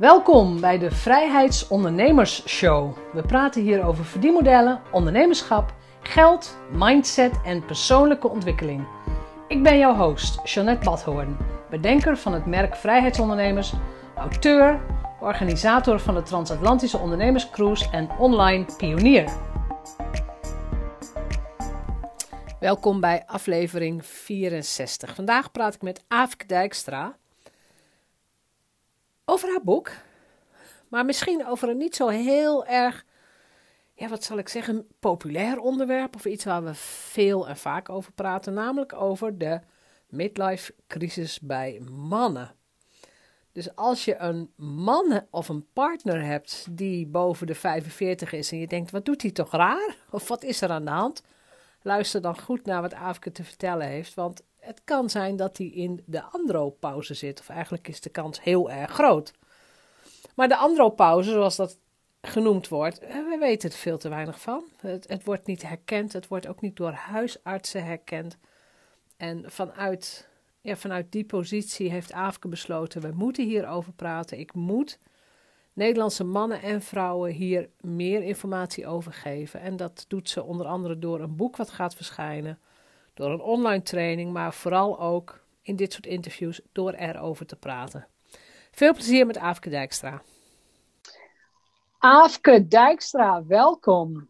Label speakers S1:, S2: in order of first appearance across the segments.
S1: Welkom bij de Vrijheidsondernemers Show. We praten hier over verdienmodellen, ondernemerschap, geld, mindset en persoonlijke ontwikkeling. Ik ben jouw host, Jeanette Badhoorn, bedenker van het merk Vrijheidsondernemers, auteur, organisator van de Transatlantische Ondernemerscruise en online pionier. Welkom bij aflevering 64. Vandaag praat ik met Aafke Dijkstra over haar boek, maar misschien over een niet zo heel erg, ja, wat zal ik zeggen, populair onderwerp of iets waar we veel en vaak over praten, namelijk over de midlife crisis bij mannen. Dus als je een man of een partner hebt die boven de 45 is en je denkt, wat doet hij toch raar? Of wat is er aan de hand? Luister dan goed naar wat Aafke te vertellen heeft, want het kan zijn dat hij in de andropauze zit, of eigenlijk is de kans heel erg groot. Maar de andropauze, zoals dat genoemd wordt, eh, we weten er veel te weinig van. Het, het wordt niet herkend, het wordt ook niet door huisartsen herkend. En vanuit, ja, vanuit die positie heeft Aafke besloten, we moeten hierover praten. Ik moet Nederlandse mannen en vrouwen hier meer informatie over geven. En dat doet ze onder andere door een boek wat gaat verschijnen, door een online training, maar vooral ook in dit soort interviews door erover te praten. Veel plezier met Aafke Dijkstra. Aafke Dijkstra, welkom.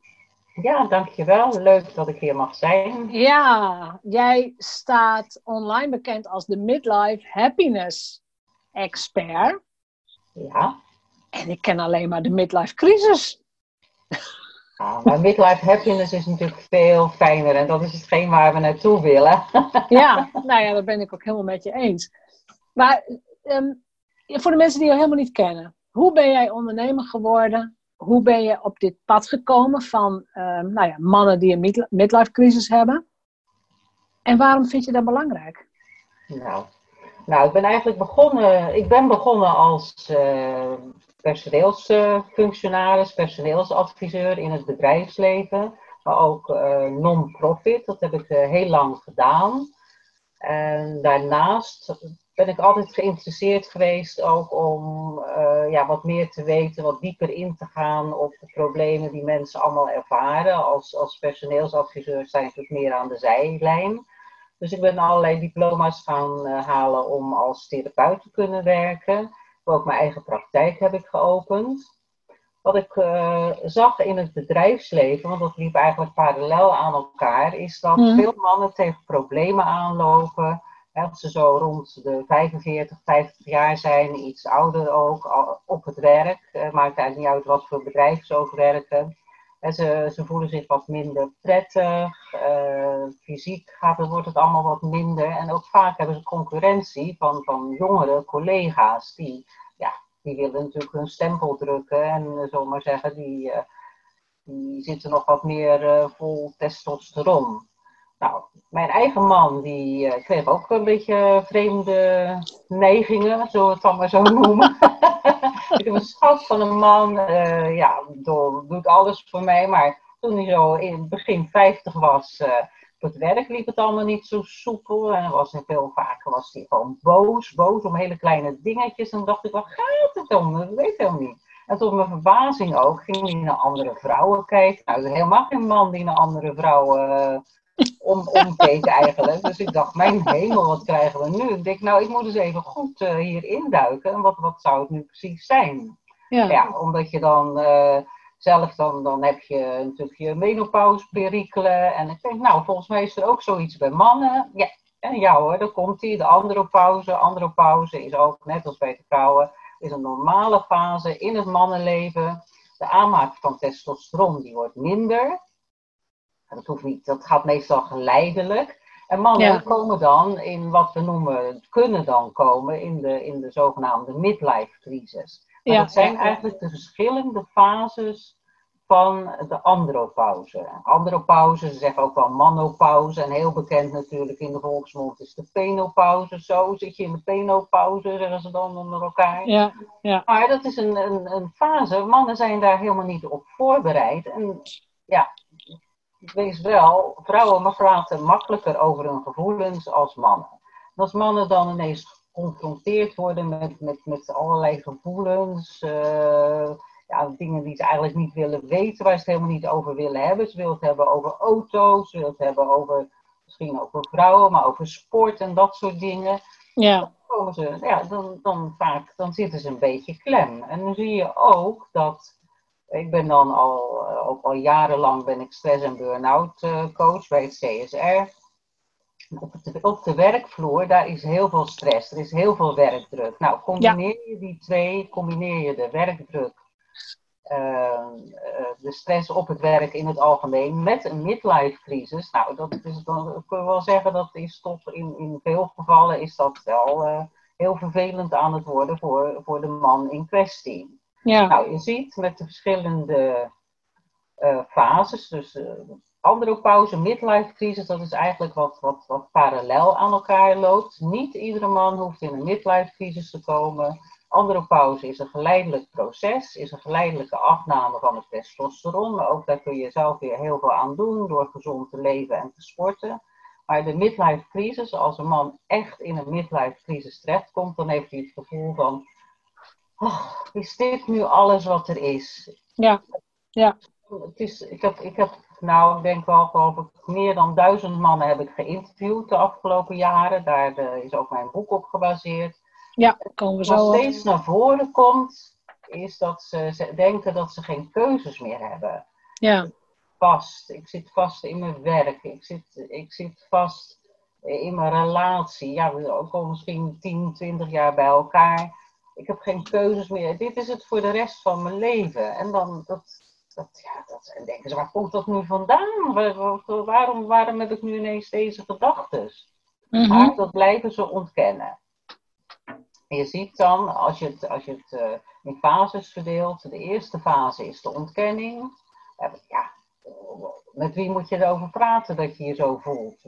S2: Ja, dankjewel. Leuk dat ik hier mag zijn.
S1: Ja, jij staat online bekend als de Midlife Happiness Expert.
S2: Ja.
S1: En ik ken alleen maar de midlife crisis.
S2: Ja, maar midlife happiness is natuurlijk veel fijner en dat is hetgeen waar we naartoe willen.
S1: ja, nou ja, dat ben ik ook helemaal met je eens. Maar ehm, voor de mensen die je helemaal niet kennen, hoe ben jij ondernemer geworden? Hoe ben je op dit pad gekomen van ehm, nou ja, mannen die een midlife crisis hebben? En waarom vind je dat belangrijk?
S2: Nou, nou ik ben eigenlijk begonnen, ik ben begonnen als uh, personeelsfunctionaris, personeelsadviseur in het bedrijfsleven, maar ook uh, non-profit. Dat heb ik uh, heel lang gedaan. En daarnaast ben ik altijd geïnteresseerd geweest ook om ja, wat meer te weten, wat dieper in te gaan op de problemen die mensen allemaal ervaren. Als, als personeelsadviseur zijn natuurlijk meer aan de zijlijn. Dus ik ben allerlei diploma's gaan uh, halen om als therapeut te kunnen werken. Ook mijn eigen praktijk heb ik geopend. Wat ik uh, zag in het bedrijfsleven, want dat liep eigenlijk parallel aan elkaar, is dat mm. veel mannen tegen problemen aanlopen als ze zo rond de 45, 50 jaar zijn, iets ouder ook, op het werk. Uh, maakt eigenlijk niet uit wat voor bedrijf ze ook werken. Ze, ze voelen zich wat minder prettig. Uh, fysiek gaat het, wordt het allemaal wat minder. En ook vaak hebben ze concurrentie van, van jongere collega's. Die, ja, die willen natuurlijk hun stempel drukken. En uh, zomaar zeggen, die, die zitten nog wat meer vol testosteron. Nou, mijn eigen man, die kreeg ook een beetje vreemde neigingen, zullen we het dan maar zo noemen. ik heb een schat van een man, uh, ja, door, doet alles voor mij, maar toen hij zo in begin 50 was, uh, op het werk liep het allemaal niet zo soepel. En was hij veel vaker was hij gewoon boos, boos om hele kleine dingetjes. En dacht ik, wat gaat het om? Dat weet ik helemaal niet. En tot mijn verbazing ook ging hij naar andere vrouwen kijken. Nou, er is helemaal geen man die naar andere vrouwen om, omkeek eigenlijk. Dus ik dacht, mijn hemel, wat krijgen we nu? Ik denk, nou, ik moet eens even goed uh, hier induiken. En wat, wat zou het nu precies zijn? Ja, ja omdat je dan uh, zelf, dan, dan heb je natuurlijk je menopauzeperikelen. En ik denk, nou, volgens mij is er ook zoiets bij mannen. Ja, en ja hoor, dan komt die, de andropauze. Andropauze is ook, net als bij de vrouwen, is een normale fase in het mannenleven. De aanmaak van testosteron, die wordt minder. Dat hoeft niet, dat gaat meestal geleidelijk. En mannen komen dan in wat we noemen, kunnen dan komen in de, in de zogenaamde midlife crisis. Maar ja. dat zijn eigenlijk de verschillende fases van de andropauze. Andropauze, ze zeggen ook wel manopauze. En heel bekend natuurlijk in de volksmond is de penopauze. Zo zit je in de penopauze, zeggen ze dan onder elkaar. Ja, ja. Maar dat is een, een, een fase. Mannen zijn daar helemaal niet op voorbereid. En ja, wees wel, vrouwen praten makkelijker over hun gevoelens als mannen. En als mannen dan ineens geconfronteerd worden met, met, met allerlei gevoelens. eh, ja, dingen die ze eigenlijk niet willen weten, waar ze het helemaal niet over willen hebben. Ze willen het hebben over auto's, ze willen het hebben over misschien over vrouwen, maar over sport en dat soort dingen.
S1: Ja.
S2: Ze, ja, dan, dan vaak dan zitten ze een beetje klem. En dan zie je ook dat. Ik ben dan al, eh, ook al jarenlang ben ik stress- en burn-out eh, coach bij het CSR. Op de, werkvloer, daar is heel veel stress, er is heel veel werkdruk. Nou, combineer je die twee, combineer je de werkdruk, eh, de stress op het werk in het algemeen, met een midlife crisis. Nou, dat is, dan kunnen we wel zeggen dat is toch in, in veel gevallen is dat wel heel vervelend aan het worden voor, voor de man in kwestie.
S1: Ja.
S2: Nou, je ziet met de verschillende eh, fases, dus eh andropauze, midlife crisis, dat is eigenlijk wat, wat, wat parallel aan elkaar loopt. Niet iedere man hoeft in een midlife crisis te komen. Andropauze is een geleidelijk proces, is een geleidelijke afname van het testosteron. Maar ook daar kun je zelf weer heel veel aan doen door gezond te leven en te sporten. Maar de midlife crisis, als een man echt in een midlife crisis terechtkomt, dan heeft hij het gevoel van, oh, is dit nu alles wat er is?
S1: Ja. Ja.
S2: Het is, ik, heb, ik heb, nou, ik denk wel, geloof ik, meer dan duizend mannen heb ik geïnterviewd de afgelopen jaren. Daar eh, is ook mijn boek op gebaseerd.
S1: Ja, komen we zo
S2: Wat steeds naar voren komt, is dat ze, ze denken dat ze geen keuzes meer hebben.
S1: Ja.
S2: Vast, ik zit vast in mijn werk, ik zit, ik zit vast in mijn relatie. Ja, we komen misschien 10, 20 jaar bij elkaar. Ik heb geen keuzes meer. Dit is het voor de rest van mijn leven. En dan, dat, dat, ja, dat, en denken ze, waar komt dat nu vandaan? Waar- waar- Waarom, waarom heb ik nu ineens deze gedachten?
S1: Mhm.
S2: Maar dat blijven ze ontkennen. En je ziet dan, als je het, als je het eh, in fases verdeelt, de eerste fase is de ontkenning. Eh, ja, met wie moet je erover praten dat je je zo voelt?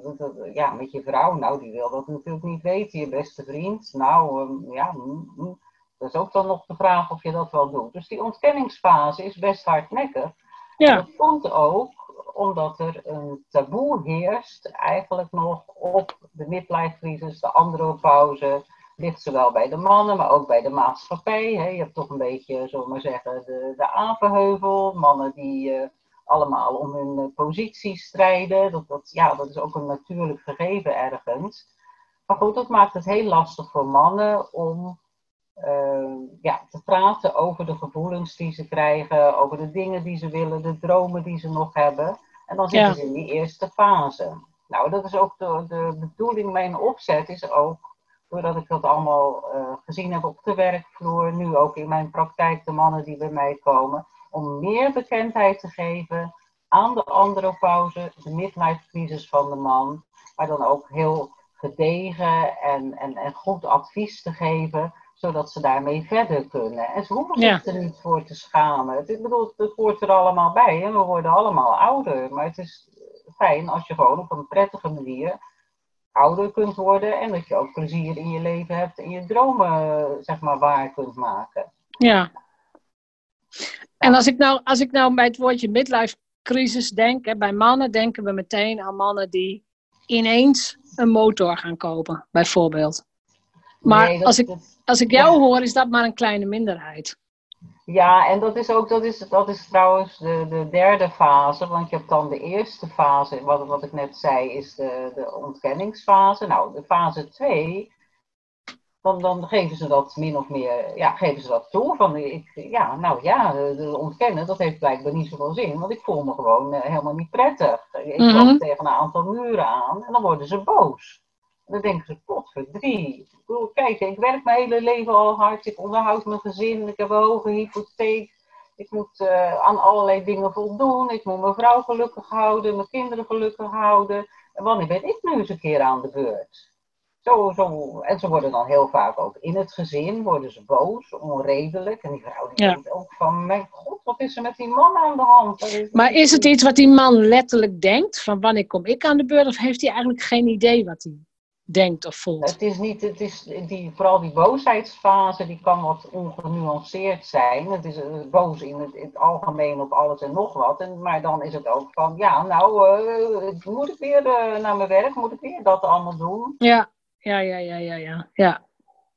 S2: Ja, met je vrouw, nou die wil dat natuurlijk niet weten. Je beste vriend, nou ehm, ja, mm, mm. Dat is ook dan nog de vraag of je dat wel doet. Dus die ontkenningsfase is best hardnekkig.
S1: Ja.
S2: Dat komt ook omdat er een taboe heerst, eigenlijk nog op de midlife crisis, de andropauze. Ligt zowel bij de mannen, maar ook bij de maatschappij. Hè. Je hebt toch een beetje, zullen we maar zeggen, de, de apenheuvel. Mannen die eh, allemaal om hun eh, positie strijden. Dat, dat, ja, dat is ook een natuurlijk gegeven ergens. Maar goed, dat maakt het heel lastig voor mannen om ja, te praten over de gevoelens die ze krijgen, over de dingen die ze willen, de dromen die ze nog hebben. En dan zitten
S1: Ja.
S2: ze in die eerste fase. Nou, dat is ook de, de bedoeling, mijn opzet is ook, doordat ik dat allemaal eh, gezien heb op de werkvloer, nu ook in mijn praktijk, de mannen die bij mij komen, om meer bekendheid te geven aan de andropauze, de midlife crisis van de man, maar dan ook heel gedegen en, en, en goed advies te geven, zodat ze daarmee verder kunnen. En ze hoeven
S1: Ja.
S2: zich er niet voor te schamen. Het, ik bedoel, het hoort er allemaal bij. Hè? We worden allemaal ouder. Maar het is fijn als je gewoon op een prettige manier ouder kunt worden. En dat je ook plezier in je leven hebt en je dromen zeg maar, waar kunt maken.
S1: Ja. En als ik, nou, als ik nou bij het woordje midlife crisis denk, hè, bij mannen denken we meteen aan mannen die ineens een motor gaan kopen, bijvoorbeeld. Maar
S2: Nee, dat-
S1: als, ik, als ik jou hoor, is dat maar een kleine minderheid.
S2: Ja, en dat is ook, dat is, dat is trouwens de, de derde fase, want je hebt dan de eerste fase, wat, wat ik net zei, is de, de ontkenningsfase. Nou, de fase 2, dan, dan geven ze dat min of meer, ja, geven ze dat toe. Van, ik, ja, nou ja, de, de ontkennen, dat heeft blijkbaar niet zoveel zin, want ik voel me gewoon eh, helemaal niet prettig. Ik loop tegen een aantal muren aan en dan worden ze boos. Dan denken ze, potverdrie. Ik bedoel, kijk, ik werk mijn hele leven al hard. Ik onderhoud mijn gezin. Ik heb een hoge hypotheek. Ik moet eh, aan allerlei dingen voldoen. Ik moet mijn vrouw gelukkig houden. Mijn kinderen gelukkig houden. En wanneer ben ik nu eens een keer aan de beurt? Zo, zo. En ze worden dan heel vaak ook in het gezin worden ze boos, onredelijk. En die vrouw die
S1: Ja.
S2: denkt ook van, mijn god, wat is er met die man aan de hand? Is-
S1: Maar is het iets wat die man letterlijk denkt? Van wanneer kom ik aan de beurt? Of heeft hij eigenlijk geen idee wat hij denkt of voelt?
S2: Het is niet, het is die, vooral die boosheidsfase, die kan wat ongenuanceerd zijn. Het is eh, boos in het, in het algemeen op alles en nog wat. En, maar dan is het ook van, ja, nou, eh, moet ik weer eh, naar mijn werk, moet ik weer dat allemaal doen?
S1: Ja, ja, ja, ja, ja, ja. ja.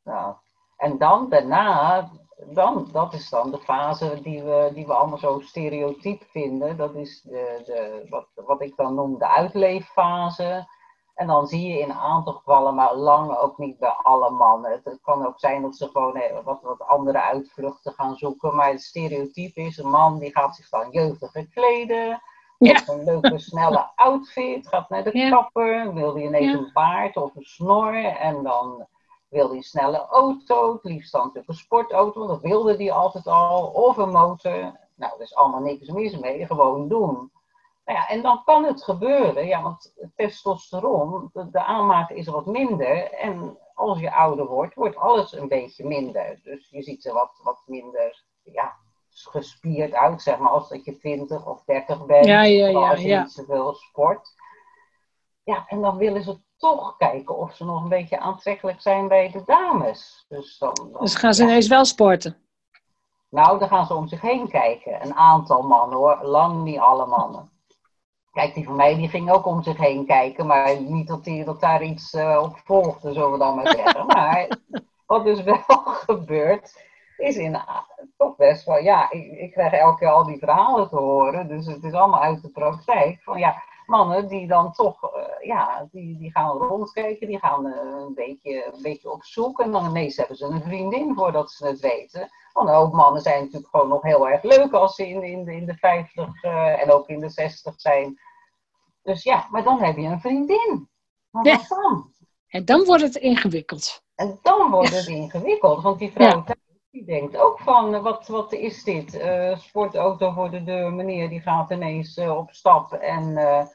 S2: Nou, en dan daarna, dan, dat is dan de fase die we, die we allemaal zo stereotyp vinden. Dat is de, de, wat, wat ik dan noem de uitleeffase. En dan zie je in een aantal gevallen, maar lang ook niet bij alle mannen. Het, kan ook zijn dat ze gewoon eh, wat, wat andere uitvluchten gaan zoeken. Maar het stereotype is een man die gaat zich dan jeugdig kleden. Ja. Een leuke, snelle outfit. Gaat naar de kapper. Wil hij ineens een baard of een snor. En dan wil hij een snelle auto. Het liefst dan een sportauto. Dat wilde hij altijd al. Of een motor. Nou, er is allemaal niks mis mee. Gewoon doen. Nou ja, en dan kan het gebeuren, ja, want testosteron, de, de aanmaak is wat minder. En als je ouder wordt, wordt alles een beetje minder. Dus je ziet er wat, wat minder ja, gespierd uit, zeg maar, als dat je 20 of 30 bent.
S1: Ja, ja, ja.
S2: Als je
S1: ja.
S2: niet zoveel sport. Ja, en dan willen ze toch kijken of ze nog een beetje aantrekkelijk zijn bij de dames. Dus, dan, dan
S1: dus gaan ze ineens wel sporten?
S2: Nou, dan gaan ze om zich heen kijken. Een aantal mannen hoor, lang niet alle mannen. Kijk, die van mij die ging ook om zich heen kijken, maar niet dat, die, dat daar iets uh, op volgde, zullen we dan maar zeggen. maar wat dus wel gebeurt, is in, toch best wel, ja, ik, ik, krijg elke keer al die verhalen te horen, dus het is allemaal uit de praktijk. Van ja, mannen die dan toch, uh, ja, die, die gaan rondkijken, die gaan uh, een, beetje, een beetje op zoek en dan ineens hebben ze een vriendin voordat ze het weten. Want ook mannen zijn natuurlijk gewoon nog heel erg leuk als ze in, in, de, in de 50 uh, en ook in de 60 zijn. Dus ja, maar dan heb je een vriendin. Maar
S1: Ja.
S2: wat dan?
S1: En dan wordt het ingewikkeld.
S2: En dan wordt het ingewikkeld, want die vrouw
S1: Ja.
S2: die denkt ook van, eh, wat, wat is dit? Eh, sportauto voor de deur, meneer die gaat ineens eh, op stap en, eh,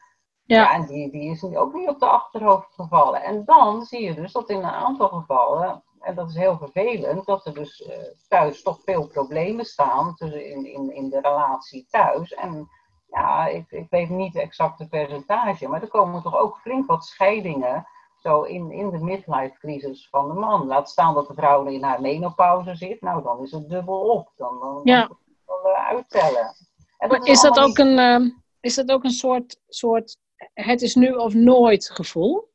S2: ja.
S1: Ja.
S2: en die, die is ook niet op de achterhoofd gevallen. En dan zie je dus dat in een aantal gevallen, en dat is heel vervelend, dat er dus eh, thuis toch veel problemen staan tussen in, in, in de relatie thuis. En ja, ik, ik weet niet het exacte percentage, maar er komen toch ook flink wat scheidingen zo in, in de midlife crisis van de man. Laat staan dat de vrouw in haar menopauze zit, nou dan is het dubbel op. Dan, dan,
S1: Ja.
S2: dan moet je het wel eh, uittellen. En
S1: Maar is dat ook een, ehm, is dat ook een soort, soort het is nu of nooit gevoel?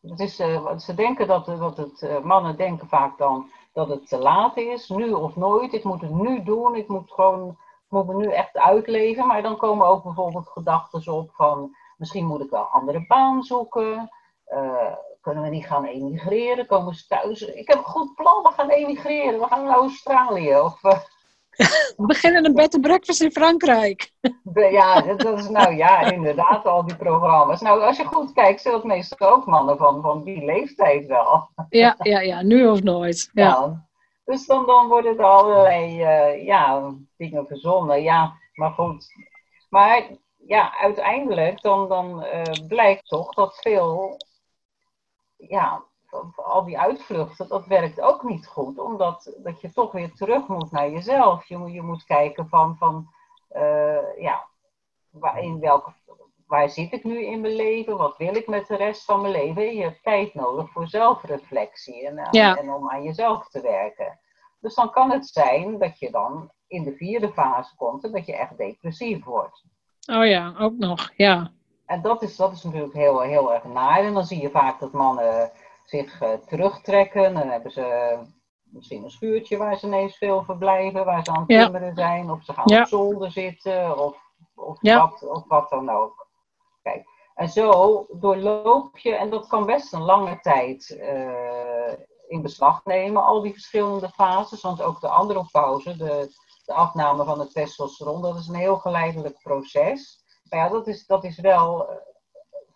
S2: Het is, eh, ze denken dat, dat het, eh, mannen denken vaak dan dat het te laat is, nu of nooit. Ik moet het nu doen, ik moet gewoon, moet me nu echt uitleven. Maar dan komen ook bijvoorbeeld gedachten op van, misschien moet ik wel een andere baan zoeken. Eh, kunnen we niet gaan emigreren? Komen ze thuis? Ik heb een goed plan, we gaan emigreren, we gaan naar Australië. Of,
S1: We beginnen een bed and breakfast in Frankrijk.
S2: Ja, dat is nou ja, inderdaad, al die programma's. Nou, als je goed kijkt, zijn dat meestal ook mannen van, van die leeftijd wel.
S1: Ja, ja, ja, nu of nooit. Ja.
S2: Dus dan, dan worden er allerlei eh, ja, dingen verzonnen. Ja, maar goed. Maar ja, uiteindelijk dan, dan eh, blijkt toch dat veel, ja, al die uitvluchten, dat werkt ook niet goed. Omdat dat je toch weer terug moet naar jezelf. Je, moet- je moet kijken van, van eh, ja, waar, in welke, waar zit ik nu in mijn leven? Wat wil ik met de rest van mijn leven? Je hebt tijd nodig voor zelfreflectie en,
S1: Ja.
S2: en om aan jezelf te werken. Dus dan kan het zijn dat je dan in de vierde fase komt en dat je echt depressief wordt.
S1: Oh ja, ook nog. Ja.
S2: En dat is, dat is natuurlijk heel, heel erg naar. En dan zie je vaak dat mannen zich eh, terugtrekken. Dan hebben ze misschien een schuurtje waar ze ineens veel verblijven, waar ze aan het
S1: Ja.
S2: timmeren zijn. Of ze gaan
S1: Ja.
S2: op zolder zitten, of, of,
S1: Ja.
S2: wat, of wat dan ook. Kijk, en zo doorloop je, en dat kan best een lange tijd eh, in beslag nemen, al die verschillende fases. Want ook de andropauze, de, de afname van het testosteron, dat is een heel geleidelijk proces. Maar ja, dat is, dat is wel eh,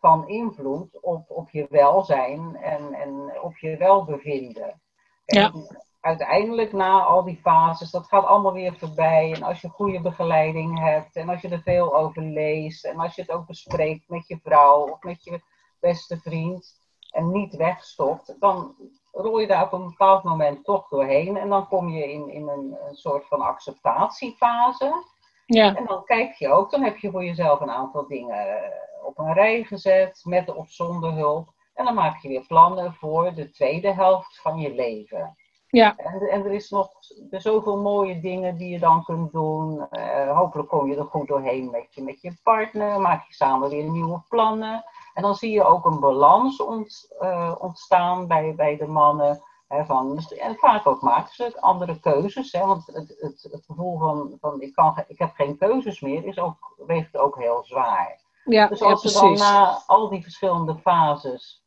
S2: van invloed op, op je welzijn en, en op je welbevinden.
S1: Ja.
S2: En uiteindelijk na al die fases, dat gaat allemaal weer voorbij. En als je goede begeleiding hebt en als je er veel over leest en als je het ook bespreekt met je vrouw of met je beste vriend en niet wegstopt, dan rol je daar op een bepaald moment toch doorheen en dan kom je in, in een, een soort van acceptatiefase.
S1: Ja.
S2: En dan kijk je ook, dan heb je voor jezelf een aantal dingen eh, op een rij gezet, met of zonder hulp. En dan maak je weer plannen voor de tweede helft van je leven.
S1: Ja.
S2: En, en er is nog er zoveel mooie dingen die je dan kunt doen. Eh, hopelijk kom je er goed doorheen met je, met je partner. Maak je samen weer nieuwe plannen. En dan zie je ook een balans ont- eh, ontstaan bij, bij de mannen. van, en vaak ook maken ze andere keuzes. Hè, want het, het, het gevoel van, van ik, kan, ik heb geen keuzes meer is ook, weegt ook heel zwaar.
S1: Ja,
S2: dus als
S1: ja,
S2: ze dan na al die verschillende fases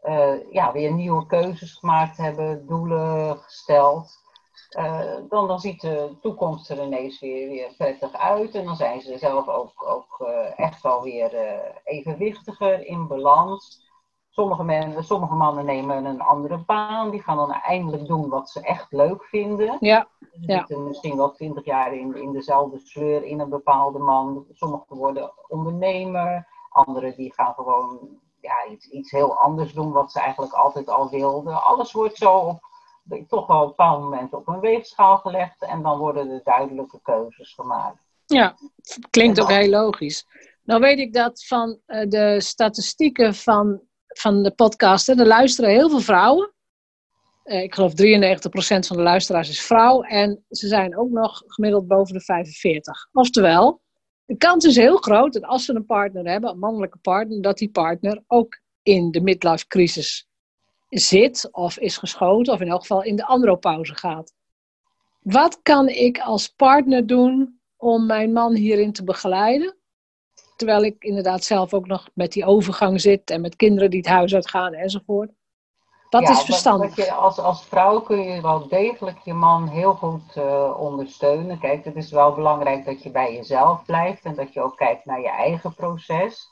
S2: eh, ja, weer nieuwe keuzes gemaakt hebben, doelen gesteld, eh, dan, dan ziet de toekomst er ineens weer, weer prettig uit. En dan zijn ze zelf ook, ook eh, echt wel weer eh, evenwichtiger in balans. Sommige, men, sommige mannen nemen een andere baan, die gaan dan eindelijk doen wat ze echt leuk vinden.
S1: Ja,
S2: Ze
S1: Ja.
S2: zitten misschien wel twintig jaar in, in dezelfde sleur in een bepaalde man. Sommigen worden ondernemer, anderen die gaan gewoon ja, iets, iets heel anders doen wat ze eigenlijk altijd al wilden. Alles wordt zo op, toch wel op een bepaald moment op een weegschaal gelegd en dan worden er duidelijke keuzes gemaakt.
S1: ja, klinkt ook heel logisch. Nou weet ik dat van eh, de statistieken van, van de podcast, hè, er luisteren heel veel vrouwen. Eh, ik geloof 93% van de luisteraars is vrouw. En ze zijn ook nog gemiddeld boven de 45. Oftewel, de kans is heel groot dat als ze een partner hebben, een mannelijke partner, dat die partner ook in de midlife crisis zit of is geschoten of in elk geval in de andropauze gaat. Wat kan ik als partner doen om mijn man hierin te begeleiden? Terwijl ik inderdaad zelf ook nog met die overgang zit en met kinderen die het huis uitgaan enzovoort. Dat
S2: Ja,
S1: is verstandig.
S2: je, als, als vrouw kun je wel degelijk je man heel goed eh, ondersteunen. Kijk, het is wel belangrijk dat je bij jezelf blijft en dat je ook kijkt naar je eigen proces.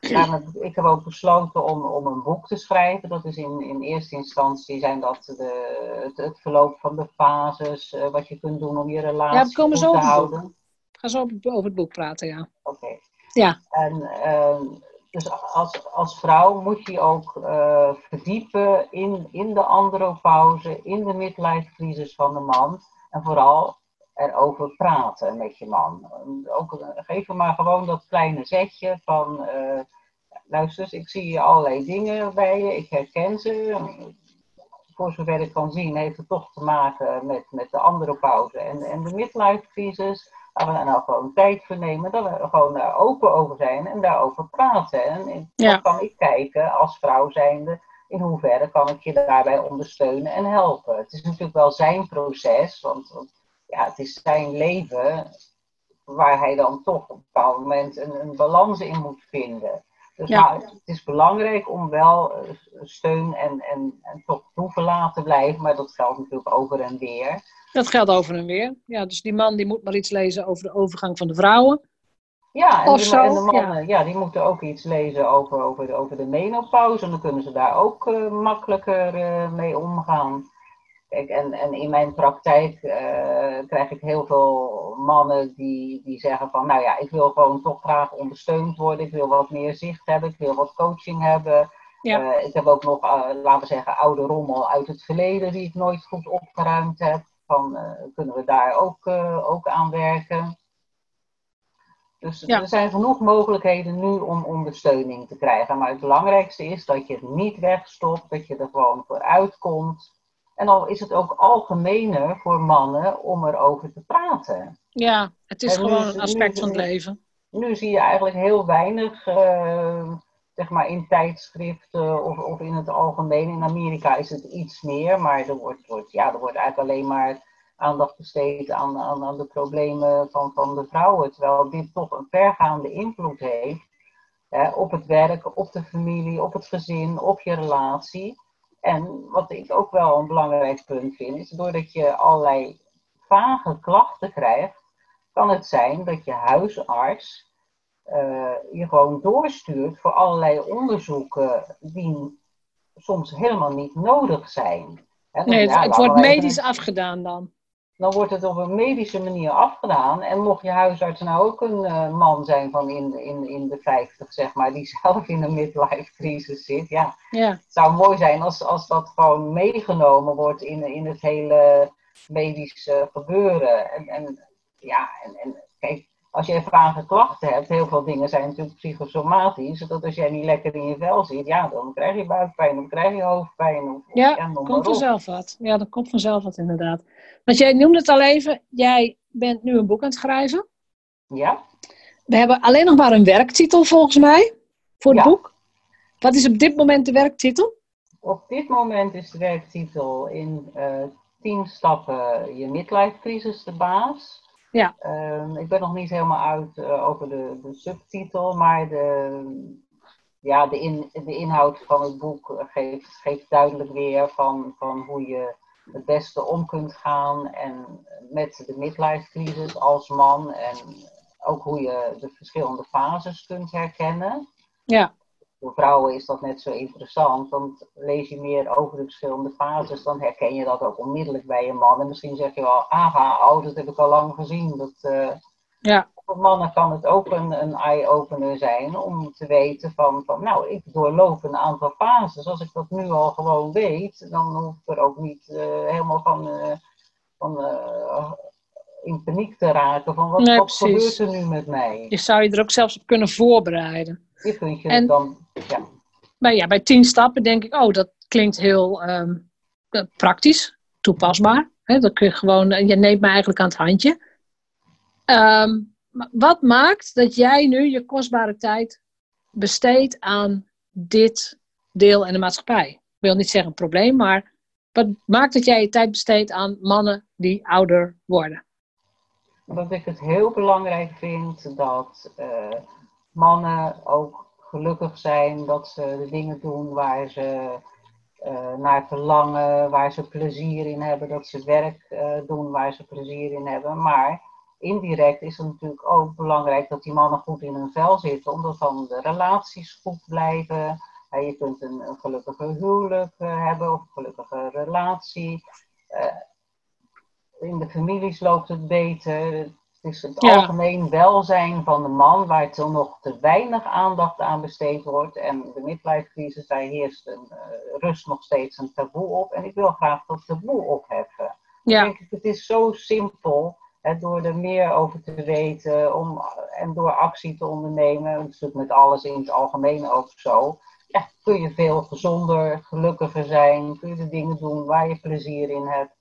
S2: Ik heb ook besloten om, om een boek te schrijven. Dat is in, in eerste instantie zijn dat de, het, het verloop van de fases, eh, wat je kunt doen om je relatie
S1: Ja, we komen
S2: goed
S1: zo
S2: te
S1: boek.
S2: houden.
S1: Ik ga zo over het boek praten, ja.
S2: Oké.
S1: Ja.
S2: En ehm, dus als, als vrouw moet je ook eh, verdiepen in, in de andropauze, in de midlife van de man. En vooral erover praten met je man. Ook, geef hem maar gewoon dat kleine zetje van... eh, luister eens, ik zie allerlei dingen bij je, ik herken ze. Voor zover ik kan zien heeft het toch te maken met, met de andropauze en, en de midlife crisis. Laten we daar nou gewoon tijd voor nemen, dat we gewoon daar open over zijn en daarover praten. En
S1: Ja.
S2: dan kan ik kijken als vrouw zijnde, in hoeverre kan ik je daarbij ondersteunen en helpen. Het is natuurlijk wel zijn proces, want, want ja, het is zijn leven waar hij dan toch op een bepaald moment een, een balans in moet vinden. Dus
S1: Ja.
S2: nou, het is belangrijk om wel eh, steun en, en, en toch toegelaten te blijven, maar dat geldt natuurlijk over en weer.
S1: Dat geldt over en weer. Ja, dus die man die moet maar iets lezen over de overgang van de vrouwen.
S2: Ja, en,
S1: Of
S2: de,
S1: zo,
S2: en de mannen, ja. die moeten ook iets lezen over, over, de, over de menopauze. En dan kunnen ze daar ook eh, makkelijker eh, mee omgaan. Kijk, en, en in mijn praktijk eh, krijg ik heel veel mannen die, die zeggen van... Nou ja, ik wil gewoon toch graag ondersteund worden. Ik wil wat meer zicht hebben. Ik wil wat coaching hebben.
S1: Ja.
S2: Ik heb ook nog, laten we zeggen, oude rommel uit het verleden... die ik nooit goed opgeruimd heb. Van, eh, kunnen we daar ook, eh, ook aan werken? Dus
S1: Ja.
S2: er zijn genoeg mogelijkheden nu om ondersteuning te krijgen. Maar het belangrijkste is dat je het niet wegstopt, dat je er gewoon voor uitkomt. En al is het ook algemener voor mannen om erover te praten.
S1: Ja, het is
S2: En
S1: gewoon een aspect
S2: nu-
S1: van het leven.
S2: Nu zie je eigenlijk heel weinig, eh, zeg maar in tijdschriften of, of in het algemeen. In Amerika is het iets meer, maar er wordt, ja, er wordt eigenlijk alleen maar aandacht besteed aan, aan, de problemen van, van de vrouwen. Terwijl dit toch een vergaande invloed heeft op het werk, op de familie, op het gezin, op je relatie. En wat ik ook wel een belangrijk punt vind, is doordat je allerlei vage klachten krijgt, kan het zijn dat je huisarts je gewoon doorstuurt voor allerlei onderzoeken die soms helemaal niet nodig zijn.
S1: Nee, het,
S2: ja,
S1: het wordt
S2: even
S1: medisch afgedaan dan.
S2: dan wordt het op een medische manier afgedaan. En mocht je huisarts nou ook een eh, man zijn van in, in, in de 50, zeg maar, die zelf in een midlife crisis zit, ja,
S1: Ja,
S2: het zou mooi zijn als, als dat gewoon meegenomen wordt in, in het hele medische gebeuren. En, en ja, en, en kijk, als je vage klachten hebt, heel veel dingen zijn natuurlijk psychosomatisch. Dat als jij niet lekker in je vel zit, ja, dan krijg je buikpijn, dan krijg je hoofdpijn. Of,
S1: ja
S2: maar
S1: komt vanzelf wat. Ja, dat komt vanzelf wat inderdaad. Want jij noemde het al even, jij bent nu een boek aan het schrijven.
S2: Ja,
S1: We hebben alleen nog maar een werktitel volgens mij voor het
S2: Ja.
S1: boek. Wat is op dit moment de werktitel?
S2: op dit moment is de werktitel in uh, tien stappen je midlife crisis de baas.
S1: Ja.
S2: Ehm, ik ben nog niet helemaal uit uh, over de, de subtitel, maar de, ja, de, in, de inhoud van het boek geeft, geeft duidelijk weer van, van hoe je het beste om kunt gaan en met de midlife crisis als man en ook hoe je de verschillende fases kunt herkennen.
S1: Ja.
S2: Voor vrouwen is dat net zo interessant, want lees je meer over de verschillende fases, dan herken je dat ook onmiddellijk bij een man. En misschien zeg je wel, aha, oh, dat heb ik al lang gezien. Dat, uh,
S1: ja.
S2: Voor mannen kan het ook een, een eye-opener zijn om te weten van, van, nou, ik doorloop een aantal fases. Als ik dat nu al gewoon weet, dan hoef ik er ook niet uh, helemaal van, uh, van in paniek te raken van wat,
S1: Nee,
S2: wat gebeurt er nu met mij?
S1: Je zou je er ook zelfs op kunnen voorbereiden. En-
S2: dan, ja,
S1: Maar ja, bij tien stappen denk ik, oh, dat klinkt heel eh, praktisch, toepasbaar. Hè, dat kun je gewoon, eh, je neemt me eigenlijk aan het handje. Ehm, wat maakt dat jij nu je kostbare tijd besteedt aan dit deel in de maatschappij? Ik wil niet zeggen een probleem, maar wat maakt dat jij je tijd besteedt aan mannen die ouder worden?
S2: dat ik het heel belangrijk vind dat eh, mannen ook gelukkig zijn, dat ze de dingen doen waar ze eh, naar verlangen, waar ze plezier in hebben, dat ze werk eh, doen waar ze plezier in hebben. Maar indirect is het natuurlijk ook belangrijk dat die mannen goed in hun vel zitten, omdat dan de relaties goed blijven. Je kunt een, een gelukkige huwelijk eh, hebben of een gelukkige relatie. In de families loopt het beter. Het is het
S1: Ja.
S2: algemeen welzijn van de man, waar toch nog te weinig aandacht aan besteed wordt. En de midlife crisis, daar heerst een, eh, rust nog steeds een taboe op. En ik wil graag dat taboe opheffen.
S1: Ja,
S2: Ik denk, het is zo simpel, hè, door er meer over te weten om, en door actie te ondernemen, dat is natuurlijk met alles in het algemeen ook zo, ja, kun je veel gezonder, gelukkiger zijn, kun je de dingen doen waar je plezier in hebt.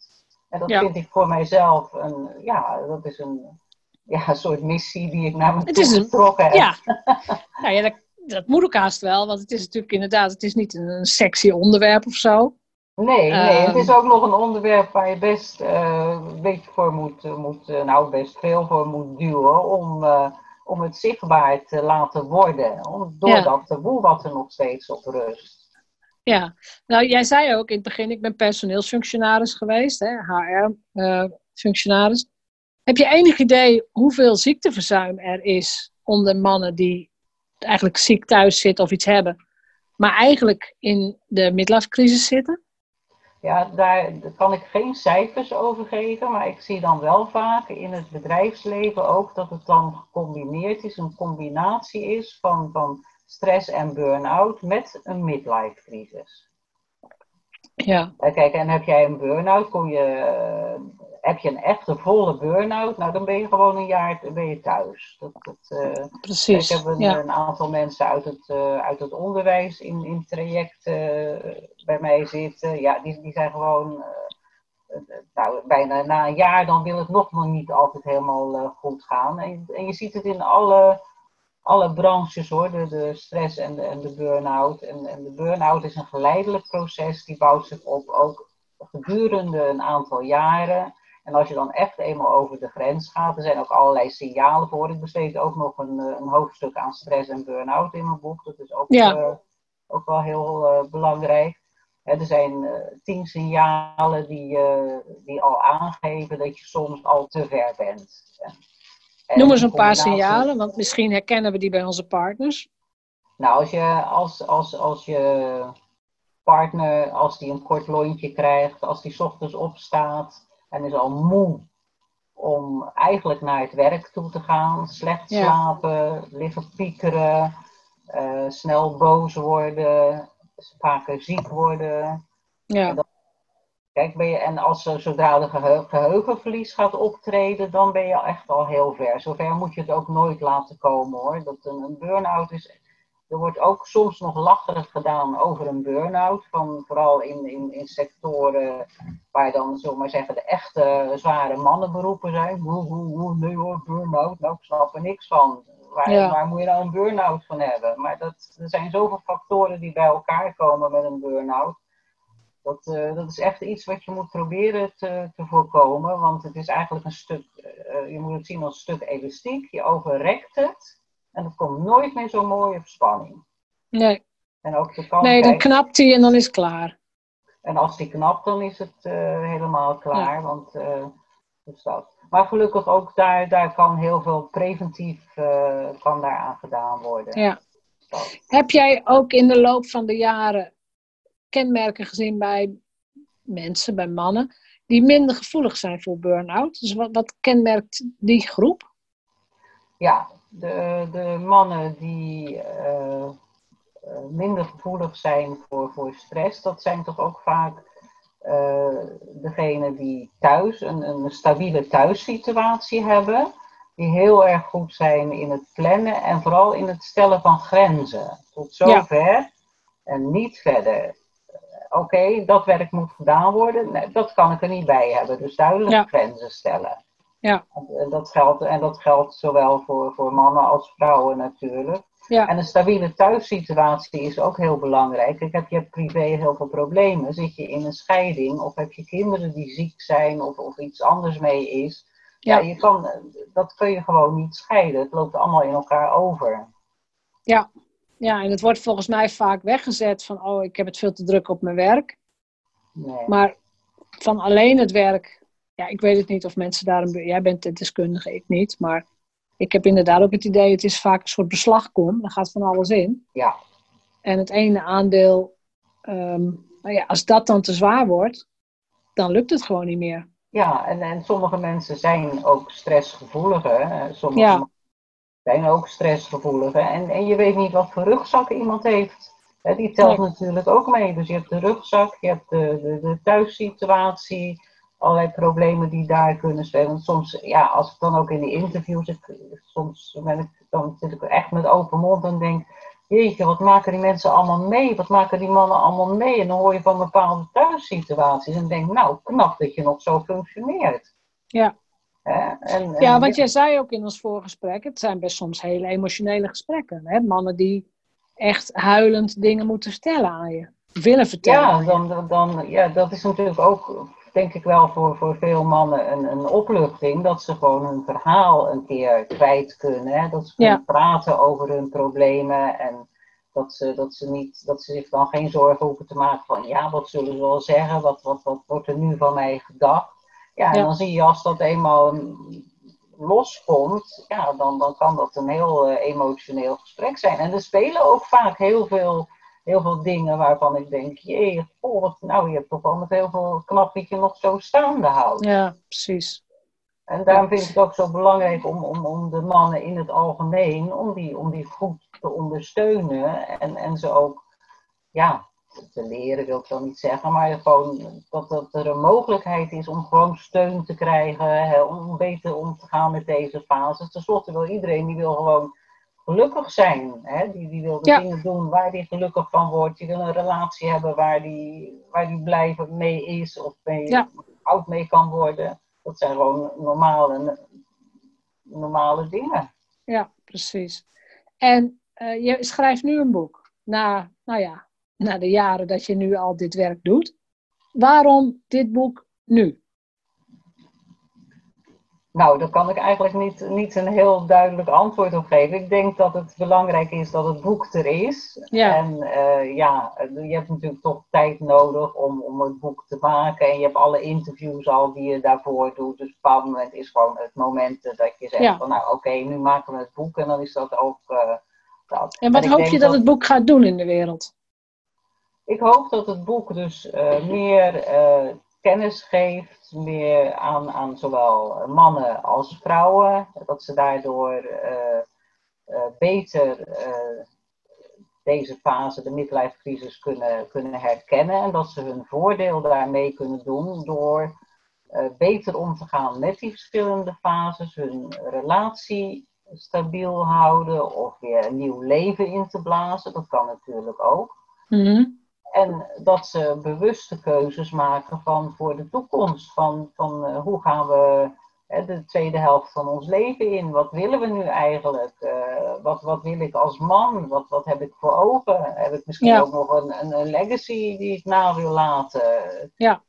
S2: En dat
S1: Ja.
S2: vind ik voor mijzelf een, ja, dat is een, ja, een soort missie die ik naar me
S1: Het
S2: toe
S1: is een-
S2: getrokken heb.
S1: ja. nou ja, dat, dat moet ook haast wel, want het is natuurlijk inderdaad, het is niet een, een sexy onderwerp of zo.
S2: Nee, nee, het
S1: Ehm.
S2: is ook nog een onderwerp waar je best eh, een beetje voor moet, eh, moet eh, nou best veel voor moet duwen om, om het zichtbaar te laten worden. Om, door
S1: Ja.
S2: dat taboe wat er nog steeds op rust.
S1: Ja, nou jij zei ook in het begin, ik ben personeelsfunctionaris geweest, HR-functionaris. Heb je enig idee hoeveel ziekteverzuim er is onder mannen die eigenlijk ziek thuis zitten of iets hebben, maar eigenlijk in de midlife crisis zitten?
S2: Ja, daar kan ik geen cijfers over geven, maar ik zie dan wel vaak in het bedrijfsleven ook dat het dan gecombineerd is, een combinatie is van, van stress en burn-out met een midlife crisis.
S1: Ja,
S2: Kijk, en heb jij een burn-out, kom je, eh, heb je een echte volle burn-out, nou dan ben je gewoon een jaar ben je thuis. Dat, dat, eh,
S1: precies.
S2: ik heb een,
S1: Ja.
S2: een aantal mensen uit het, eh, uit het onderwijs in, in traject bij mij zitten. Ja, die, die zijn gewoon, nou, bijna na een jaar, dan wil het nog maar niet altijd helemaal goed gaan. En, en je ziet het in alle, alle branches hoor, de, de stress en de, en de burn-out. En, en de burn-out is een geleidelijk proces, die bouwt zich op ook gedurende een aantal jaren. En als je dan echt eenmaal over de grens gaat, er zijn ook allerlei signalen voor. Ik besteed ook nog een, eh, een hoofdstuk aan stress en burn-out in mijn boek. Dat is ook,
S1: Ja.
S2: eh, ook wel heel eh, belangrijk. Er zijn eh, tien signalen die, die al aangeven dat je soms al te ver bent. En
S1: Noem eens een paar signalen, want misschien herkennen we die bij onze partners.
S2: Nou, als je, als, als, als je partner, als die een kort lontje krijgt, als die ochtends opstaat en is al moe om eigenlijk naar het werk toe te gaan, slecht
S1: Ja.
S2: slapen, liggen piekeren, eh, snel boos worden, vaker ziek worden.
S1: Ja,
S2: Kijk, ben je, en als eh, zodra de geheu- geheugenverlies gaat optreden, dan ben je echt al heel ver. Zover moet je het ook nooit laten komen hoor. Dat een, een burn-out is. Er wordt ook soms nog lacherig gedaan over een burn-out. Van, vooral in, in, in sectoren waar dan, zullen maar zeggen, de echte zware mannenberoepen zijn. Woe, woe, woe, nee hoor, burn-out. Nou, ik snap er niks van. Waar,
S1: Ja.
S2: waar moet je nou een burn-out van hebben? Maar dat, er zijn zoveel factoren die bij elkaar komen met een burn-out Dat, eh, dat is echt iets wat je moet proberen te, te voorkomen, want het is eigenlijk een stuk, eh, je moet het zien als een stuk elastiek. Je overrekt het en het komt nooit meer zo mooi op spanning.
S1: Nee.
S2: En ook de kant
S1: Nee, dan knapt hij en dan is het klaar.
S2: En als die knapt, dan is het eh, helemaal klaar. Want, dus dat. Maar gelukkig ook daar, daar kan heel veel preventief kan daar aan gedaan worden.
S1: Ja.
S2: Dat.
S1: Heb jij ook in de loop van de jaren kenmerken gezien bij mensen, bij mannen, die minder gevoelig zijn voor burn-out? Dus wat, wat kenmerkt die groep?
S2: Ja, de, de mannen die eh, eh, minder gevoelig zijn voor, voor stress, dat zijn toch ook vaak eh degenen die thuis een, een stabiele thuissituatie hebben. Die heel erg goed zijn in het plannen en vooral in het stellen van grenzen. Tot zover en niet verder. Eh, Oké, dat werk moet gedaan worden. Nee, dat kan ik er niet bij hebben. Dus duidelijk
S1: Ja.
S2: grenzen stellen.
S1: Ja.
S2: En dat geldt, en dat geldt zowel voor, voor mannen als vrouwen natuurlijk.
S1: Ja.
S2: En een stabiele thuissituatie is ook heel belangrijk. Kijk, heb je privé heel veel problemen, zit je in een scheiding of heb je kinderen die ziek zijn of, of iets anders mee is. Ja.
S1: Ja.
S2: je kan, dat kun je gewoon niet scheiden. Het loopt allemaal in elkaar over.
S1: Ja. Ja, en het wordt volgens mij vaak weggezet van, oh, ik heb het veel te druk op mijn werk.
S2: Nee.
S1: Maar van alleen het werk, ja, ik weet het niet of mensen daar een. Jij bent de deskundige, ik niet. Maar ik heb inderdaad ook het idee, het is vaak een soort beslagkom. Daar gaat van alles in.
S2: Ja,
S1: En het ene aandeel, ehm, nou ja, als dat dan te zwaar wordt, dan lukt het gewoon niet meer.
S2: ja en, en sommige mensen zijn ook stressgevoeliger. Sommige
S1: Ja.
S2: Zijn ook stressgevoeliger. En, en je weet niet wat voor rugzak iemand heeft. Hè, die telt
S1: Nee.
S2: natuurlijk ook mee. Dus je hebt de rugzak, je hebt de, de, de thuissituatie, allerlei problemen die daar kunnen spelen. Want soms, ja, als ik dan ook in die interviews, ik, soms ben ik, dan zit ik echt met open mond en denk, jeetje, wat maken die mensen allemaal mee? Wat maken die mannen allemaal mee? En dan hoor je van bepaalde thuissituaties en denk, nou, knap dat je nog zo functioneert.
S1: Ja.
S2: En,
S1: Ja, want jij zei ook in ons voorgesprek, het zijn best soms hele emotionele gesprekken. Hè? Mannen die echt huilend dingen moeten vertellen aan je. Willen vertellen.
S2: Ja, dan, dan, dan, ja, dat is natuurlijk ook, denk ik wel, voor, voor veel mannen een, een opluchting. Dat ze gewoon hun verhaal een keer kwijt kunnen. Hè? Dat ze kunnen
S1: Ja.
S2: praten over hun problemen. En dat ze, dat, ze niet, dat ze zich dan geen zorgen hoeven te maken van, ja, wat zullen ze wel zeggen? Wat, wat, wat wordt er nu van mij gedacht? Ja, en
S1: Ja.
S2: dan zie je als dat eenmaal loskomt, ja, dan, dan kan dat een heel eh, emotioneel gesprek zijn. En er spelen ook vaak heel veel heel veel dingen waarvan ik denk, jee, oh, wat, nou, je hebt toch wel met heel veel knap dat je nog zo staande houdt.
S1: Ja, precies.
S2: En daarom vind ik het ook zo belangrijk om, om, om de mannen in het algemeen, om die, om die goed te ondersteunen en, en ze ook, ja, te leren wil ik dan niet zeggen, maar gewoon dat, dat er een mogelijkheid is om gewoon steun te krijgen, hè, om beter om te gaan met deze fases. Ten slotte wil iedereen, die wil gewoon gelukkig zijn. Hè? Die, die wil de
S1: Ja.
S2: dingen doen waar die gelukkig van wordt. Die wil een relatie hebben waar die, waar die blij mee is of mee,
S1: Ja.
S2: oud mee kan worden. Dat zijn gewoon normale, normale dingen.
S1: Ja, precies. En eh, je schrijft nu een boek. Na, nou ja, na de jaren dat je nu al dit werk doet. Waarom dit boek nu?
S2: Nou, daar kan ik eigenlijk niet, niet een heel duidelijk antwoord op geven. Ik denk dat het belangrijk is dat het boek er is.
S1: Ja.
S2: En eh, ja, je hebt natuurlijk toch tijd nodig om, om het boek te maken. En je hebt alle interviews al die je daarvoor doet. Dus op een bepaald moment is gewoon het moment dat je zegt
S1: Ja.
S2: van nou oké, nu maken we het boek. En dan is dat ook eh, dat.
S1: En wat hoop je dat het boek gaat doen in de wereld?
S2: Ik hoop dat het boek dus eh, meer eh, kennis geeft, meer aan, aan zowel mannen als vrouwen. Dat ze daardoor eh, beter deze fase, de midlife crisis, kunnen, kunnen herkennen. En dat ze hun voordeel daarmee kunnen doen door beter om te gaan met die verschillende fases, hun relatie stabiel houden of weer een nieuw leven in te blazen. Dat kan natuurlijk ook.
S1: Mhm.
S2: En dat ze bewuste keuzes maken van voor de toekomst. Van, van eh, hoe gaan we de tweede helft van ons leven in. Wat willen we nu eigenlijk? Uh, wat, wat wil ik als man? Wat, wat heb ik voor ogen? Heb ik misschien ook nog een, een, een, legacy die ik na wil laten?
S1: Ja.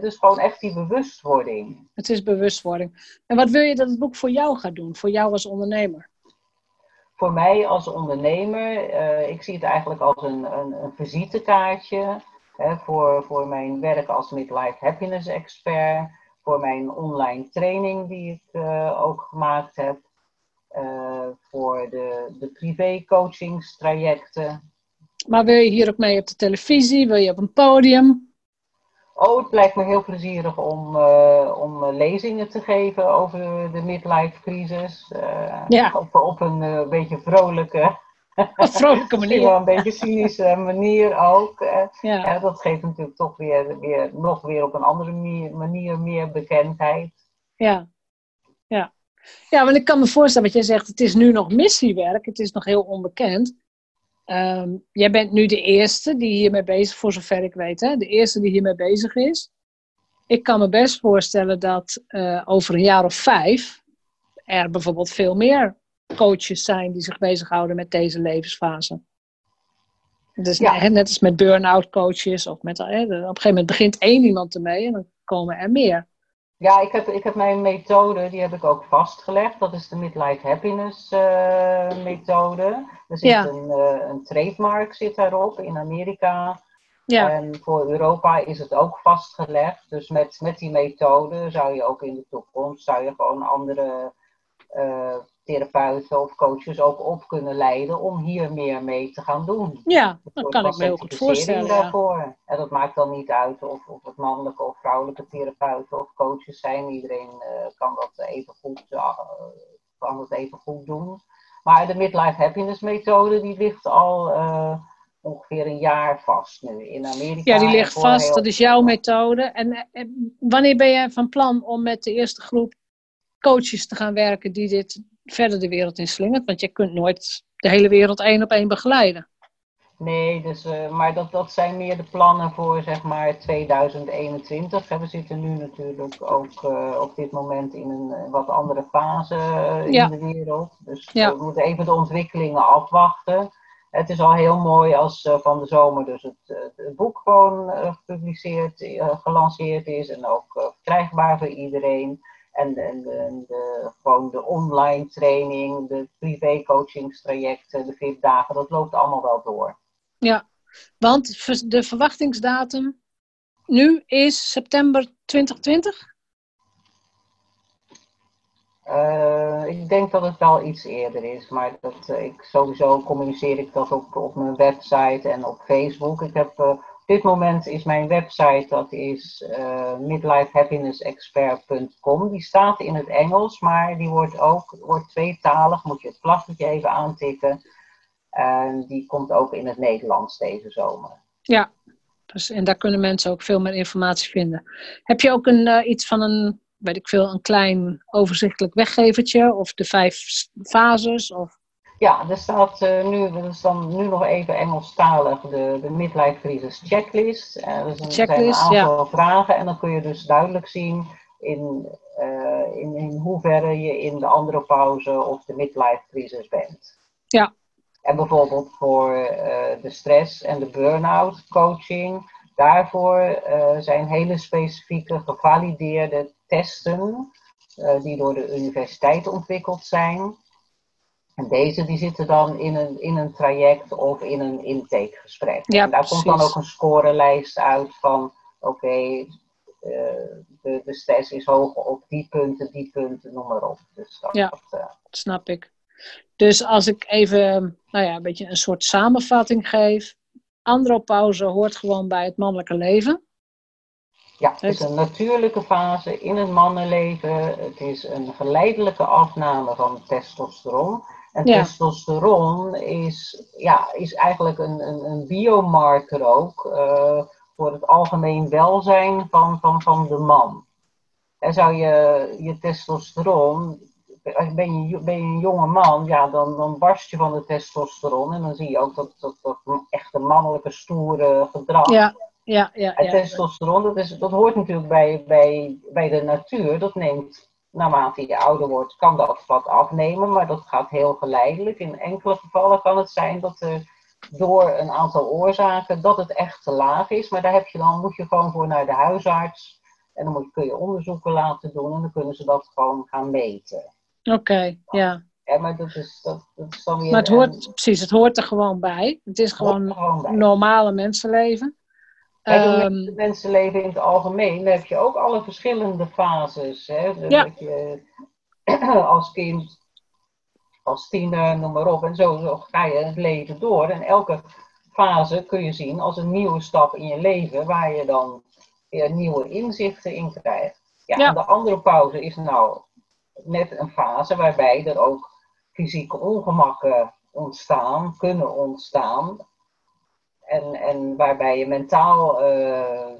S2: dus gewoon echt die bewustwording.
S1: Het is bewustwording. En wat wil je dat het boek voor jou gaat doen? Voor jou als ondernemer?
S2: Voor mij als ondernemer, uh, ik zie het eigenlijk als een, een, een visitekaartje. Hè, voor, voor mijn werk als midlife happiness expert voor mijn online training die ik uh, ook gemaakt heb. Uh, voor de, de privé coachingstrajecten.
S1: Maar wil je hier ook mee op de televisie? Wil je op een podium?
S2: Oh, het lijkt me heel plezierig om, uh, om lezingen te geven over de midlife crisis.
S1: ja.
S2: op, op een beetje vrolijke
S1: vrolijke manier.
S2: wel een beetje cynische manier ook. Ja. dat geeft natuurlijk toch weer, weer, nog weer op een andere manier meer bekendheid.
S1: Ja. ja. Ja, want ik kan me voorstellen wat jij zegt, het is nu nog missiewerk, het is nog heel onbekend. Ehm, jij bent nu de eerste die hiermee bezig, voor zover ik weet, hè? de eerste die hiermee bezig is. Ik kan me best voorstellen dat uh, over een jaar of vijf er bijvoorbeeld veel meer coaches zijn die zich bezighouden met deze levensfase. Dus net als met burn-out coaches of met, hè, op een gegeven moment begint één iemand ermee en dan komen er meer.
S2: Ja, ik heb, ik heb mijn methode, die heb ik ook vastgelegd. Dat is de Midlife Happiness uh, methode. Er zit een, uh, een trademark zit daarop in Amerika. Ja. En voor Europa is het ook vastgelegd. Dus met, met die methode zou je ook in de toekomst zou je gewoon andere uh, therapeuten of coaches ook op kunnen leiden om hier meer mee te gaan doen.
S1: Ja, dat kan ik me heel goed voorstellen.
S2: Daarvoor. En dat maakt dan niet uit of, of het mannelijke of vrouwelijke therapeuten of coaches zijn. Iedereen uh, kan, dat even goed, uh, kan dat even goed doen. Maar de Midlife Happiness methode die ligt al uh, ongeveer een jaar vast nu in Amerika.
S1: Ja, die ligt vast. Dat is jouw methode. En, en wanneer ben je van plan om met de eerste groep coaches te gaan werken die dit verder de wereld in slingert. Want je kunt nooit de hele wereld één op één begeleiden.
S2: Nee, dus, uh, maar dat, dat zijn meer de plannen voor zeg maar 2021. We zitten nu natuurlijk ook uh, op dit moment in een wat andere fase ja. in de wereld. Dus ja. we moeten even de ontwikkelingen afwachten. Het is al heel mooi als van de zomer dus het, het boek gewoon gepubliceerd, gelanceerd is en ook verkrijgbaar voor iedereen. En, en, de, gewoon de online training, de privé coachingstrajecten, de vijf dagen, dat loopt allemaal wel door.
S1: Ja, want de verwachtingsdatum nu is september 2020?
S2: Uh, ik denk dat het wel iets eerder is, maar dat, uh, ik, sowieso communiceer ik dat op, op mijn website en op Facebook. Ik heb uh, op dit moment is mijn website, dat is uh, midlifehappinessexpert.com. Die staat in het Engels, maar die wordt ook wordt tweetalig. Moet je het vlaggetje even aantikken. En die komt ook in het Nederlands deze zomer.
S1: Ja, dus, en daar kunnen mensen ook veel meer informatie vinden. Heb je ook een, uh, iets van een, weet ik veel, een klein overzichtelijk weggevertje? Of de vijf fases? Of...
S2: Ja, er staat uh, nu, is dan nu nog even Engelstalig de, de midlife crisis checklist. Uh, dus er checklist, zijn een aantal vragen en dan kun je dus duidelijk zien in, uh, in, in hoeverre je in de andere pauze of de midlife crisis bent.
S1: Ja.
S2: En bijvoorbeeld voor de stress en de burn-out coaching, daarvoor zijn hele specifieke gevalideerde testen die door de universiteit ontwikkeld zijn. En deze die zitten dan in een, in een traject of in een intakegesprek.
S1: Ja,
S2: en daar
S1: precies.
S2: komt dan ook een scorelijst uit van oké, okay, uh, de, de stress is hoog op die punten, die punten, noem maar op. Dus dat,
S1: ja, dat, uh... snap ik. Dus als ik even nou ja, een beetje een soort samenvatting geef. Andropauze hoort gewoon bij het mannelijke leven.
S2: Ja, het is een natuurlijke fase in het mannenleven. Het is een geleidelijke afname van testosteron. En ja. testosteron is, ja, is eigenlijk een, een, een biomarker ook uh, voor het algemeen welzijn van, van, van de man. En zou je je testosteron, ben je, ben je een jonge man, ja, dan, dan barst je van de testosteron. En dan zie je ook dat, dat, dat echte mannelijke stoere gedrag.
S1: Ja, ja, ja.
S2: En testosteron, dat, is, dat hoort natuurlijk bij, bij, bij de natuur. Dat neemt naarmate je ouder wordt, kan dat wat afnemen, maar dat gaat heel geleidelijk. In enkele gevallen kan het zijn dat er door een aantal oorzaken dat het echt te laag is, maar daar heb je dan, moet je gewoon voor naar de huisarts en dan moet, kun je onderzoeken laten doen en dan kunnen ze dat gewoon gaan meten.
S1: Oké, ja.
S2: Ja, maar dat is, dat, dat is dan weer...
S1: Maar het hoort, precies, het hoort er gewoon bij. Het is gewoon, gewoon normale mensenleven.
S2: Um, het mensenleven in het algemeen heb je ook alle verschillende fases. Hè? Dus
S1: ja.
S2: dat je als kind, als tiener, noem maar op. En zo, zo ga je het leven door. En elke fase kun je zien als een nieuwe stap in je leven, waar je dan weer nieuwe inzichten in krijgt. Ja,
S1: Ja.
S2: En de andere pauze is nou net een fase waarbij er ook fysieke ongemakken ontstaan, kunnen ontstaan. En, en waarbij je mentaal eh,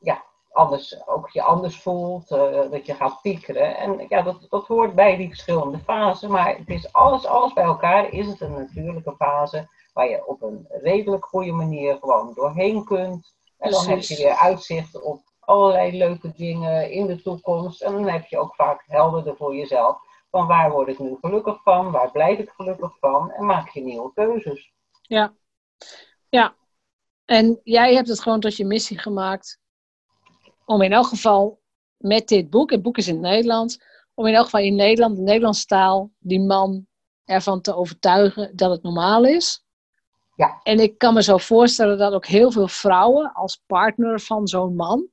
S2: ja, anders, ook je anders voelt, eh, dat je gaat piekeren. En ja, dat, dat hoort bij die verschillende fasen. Maar het is alles, alles bij elkaar is het een natuurlijke fase waar je op een redelijk goede manier gewoon doorheen kunt. En dan heb je weer uitzicht op allerlei leuke dingen in de toekomst. En dan heb je ook vaak helderder voor jezelf van waar word ik nu gelukkig van, waar blijf ik gelukkig van en maak je nieuwe keuzes.
S1: Ja. Ja. En jij hebt het gewoon tot je missie gemaakt om in elk geval met dit boek, het boek is in het Nederlands, om in elk geval in Nederland, de Nederlandse taal, die man ervan te overtuigen dat het normaal is.
S2: Ja.
S1: En ik kan me zo voorstellen dat ook heel veel vrouwen als partner van zo'n man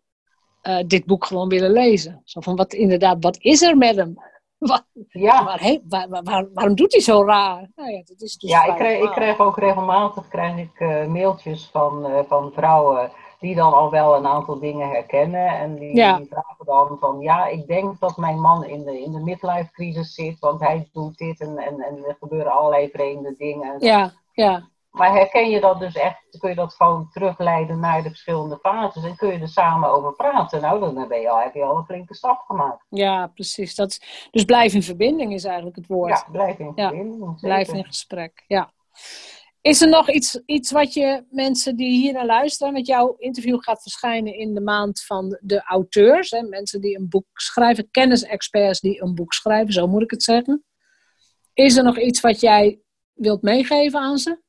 S1: eh, dit boek gewoon willen lezen. Zo van, wat inderdaad, wat is er met hem?
S2: Ja,
S1: waar, he- waar, waar- waar- waarom doet hij zo raar? Nou ja, dat is dus
S2: ja ik, krijg, ik ook regelmatig krijg ik, eh, mailtjes van, eh, van vrouwen die dan al wel een aantal dingen herkennen. En die,
S1: Ja.
S2: die vragen dan van, ja, ik denk dat mijn man in de, in de midlife crisis zit, want hij doet dit en, en, en er gebeuren allerlei vreemde dingen.
S1: Ja, ja,
S2: Maar herken je dat dus echt, kun je dat gewoon terugleiden naar de verschillende fases en kun je er samen over praten? Nou, dan ben je al, heb je al een flinke stap gemaakt.
S1: ja, precies. Dat, is- dus blijf in verbinding is eigenlijk het woord.
S2: Ja, blijf in
S1: Ja,
S2: verbinding. zeker.
S1: blijf in gesprek. Ja. Is er nog iets, iets wat je mensen die hier naar luisteren, met jouw interview gaat verschijnen in de maand van de auteurs, hè, mensen die een boek schrijven, kennisexperts die een boek schrijven, zo moet ik het zeggen. Is er nog iets wat jij wilt meegeven aan ze?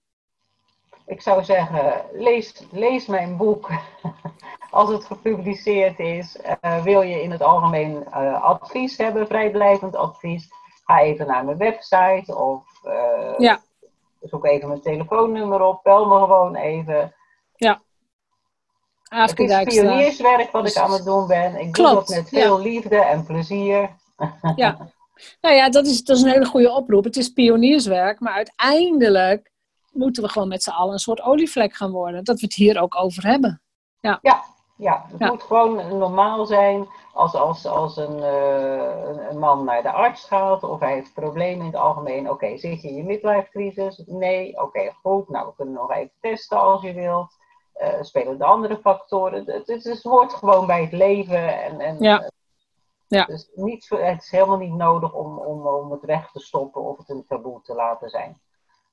S2: Ik zou zeggen, lees, lees mijn boek. Als het gepubliceerd is, Eh, wil je in het algemeen eh, advies hebben, vrijblijvend advies, ga even naar mijn website of eh,
S1: Ja.
S2: zoek even mijn telefoonnummer op, bel me gewoon even. Het
S1: Aafke
S2: is pionierswerk wat ik aan het doen ben. Ik doe dat met
S1: ja.
S2: veel liefde en plezier.
S1: Ja. Nou ja, dat is, dat is een hele goede oproep. Het is pionierswerk, maar uiteindelijk moeten we gewoon met z'n allen een soort olievlek gaan worden. Dat we het hier ook over hebben.
S2: Ja, het
S1: Ja.
S2: moet gewoon normaal zijn als, als, als een, eh, een- een man naar de arts gaat of hij heeft problemen in het algemeen. Oké, zit je in je midlife crisis? Nee, oké, goed. Nou, we kunnen nog even testen als je wilt. Eh, spelen de andere factoren. Het, het, het hoort gewoon bij het leven. En, en,
S1: Ja.
S2: eh,
S1: Ja.
S2: Dus niet, het is helemaal niet nodig om, om, om het weg te stoppen of het een taboe te laten zijn.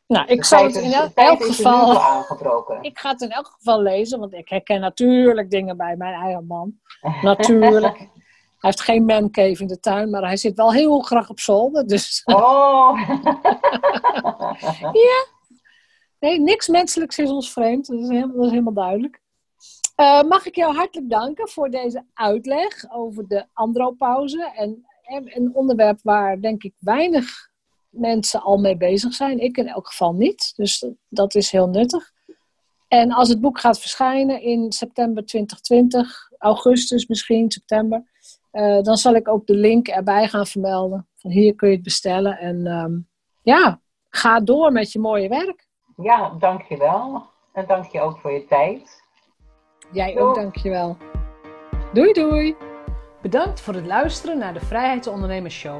S1: Nou, ik zal het in
S2: is-
S1: elk,
S2: nu
S1: geval.
S2: aangebroken.
S1: Ik ga het in elk geval lezen, want ik herken natuurlijk dingen bij mijn eigen man. Natuurlijk. Hij heeft geen mancave in de tuin, maar hij zit wel heel graag op zolder. Dus
S2: Oh!
S1: nee, niks menselijks is ons vreemd. Dat is helemaal, dat is helemaal duidelijk. Eh, mag ik jou hartelijk danken voor deze uitleg over de andropauze. En, en een onderwerp waar denk ik weinig mensen al mee bezig zijn. Ik in elk geval niet. Dus dat, is heel nuttig. En als het boek gaat verschijnen in september 2020, augustus misschien, september, eh, dan zal ik ook de link erbij gaan vermelden. Van hier kun je het bestellen. En ehm, ja, ga door met je mooie werk.
S2: Ja, dankjewel. En dank je ook voor je tijd.
S1: Jij ook,
S2: Doei.
S1: dankjewel. Doei doei. Bedankt voor het luisteren naar de Vrijheidsondernemers Show.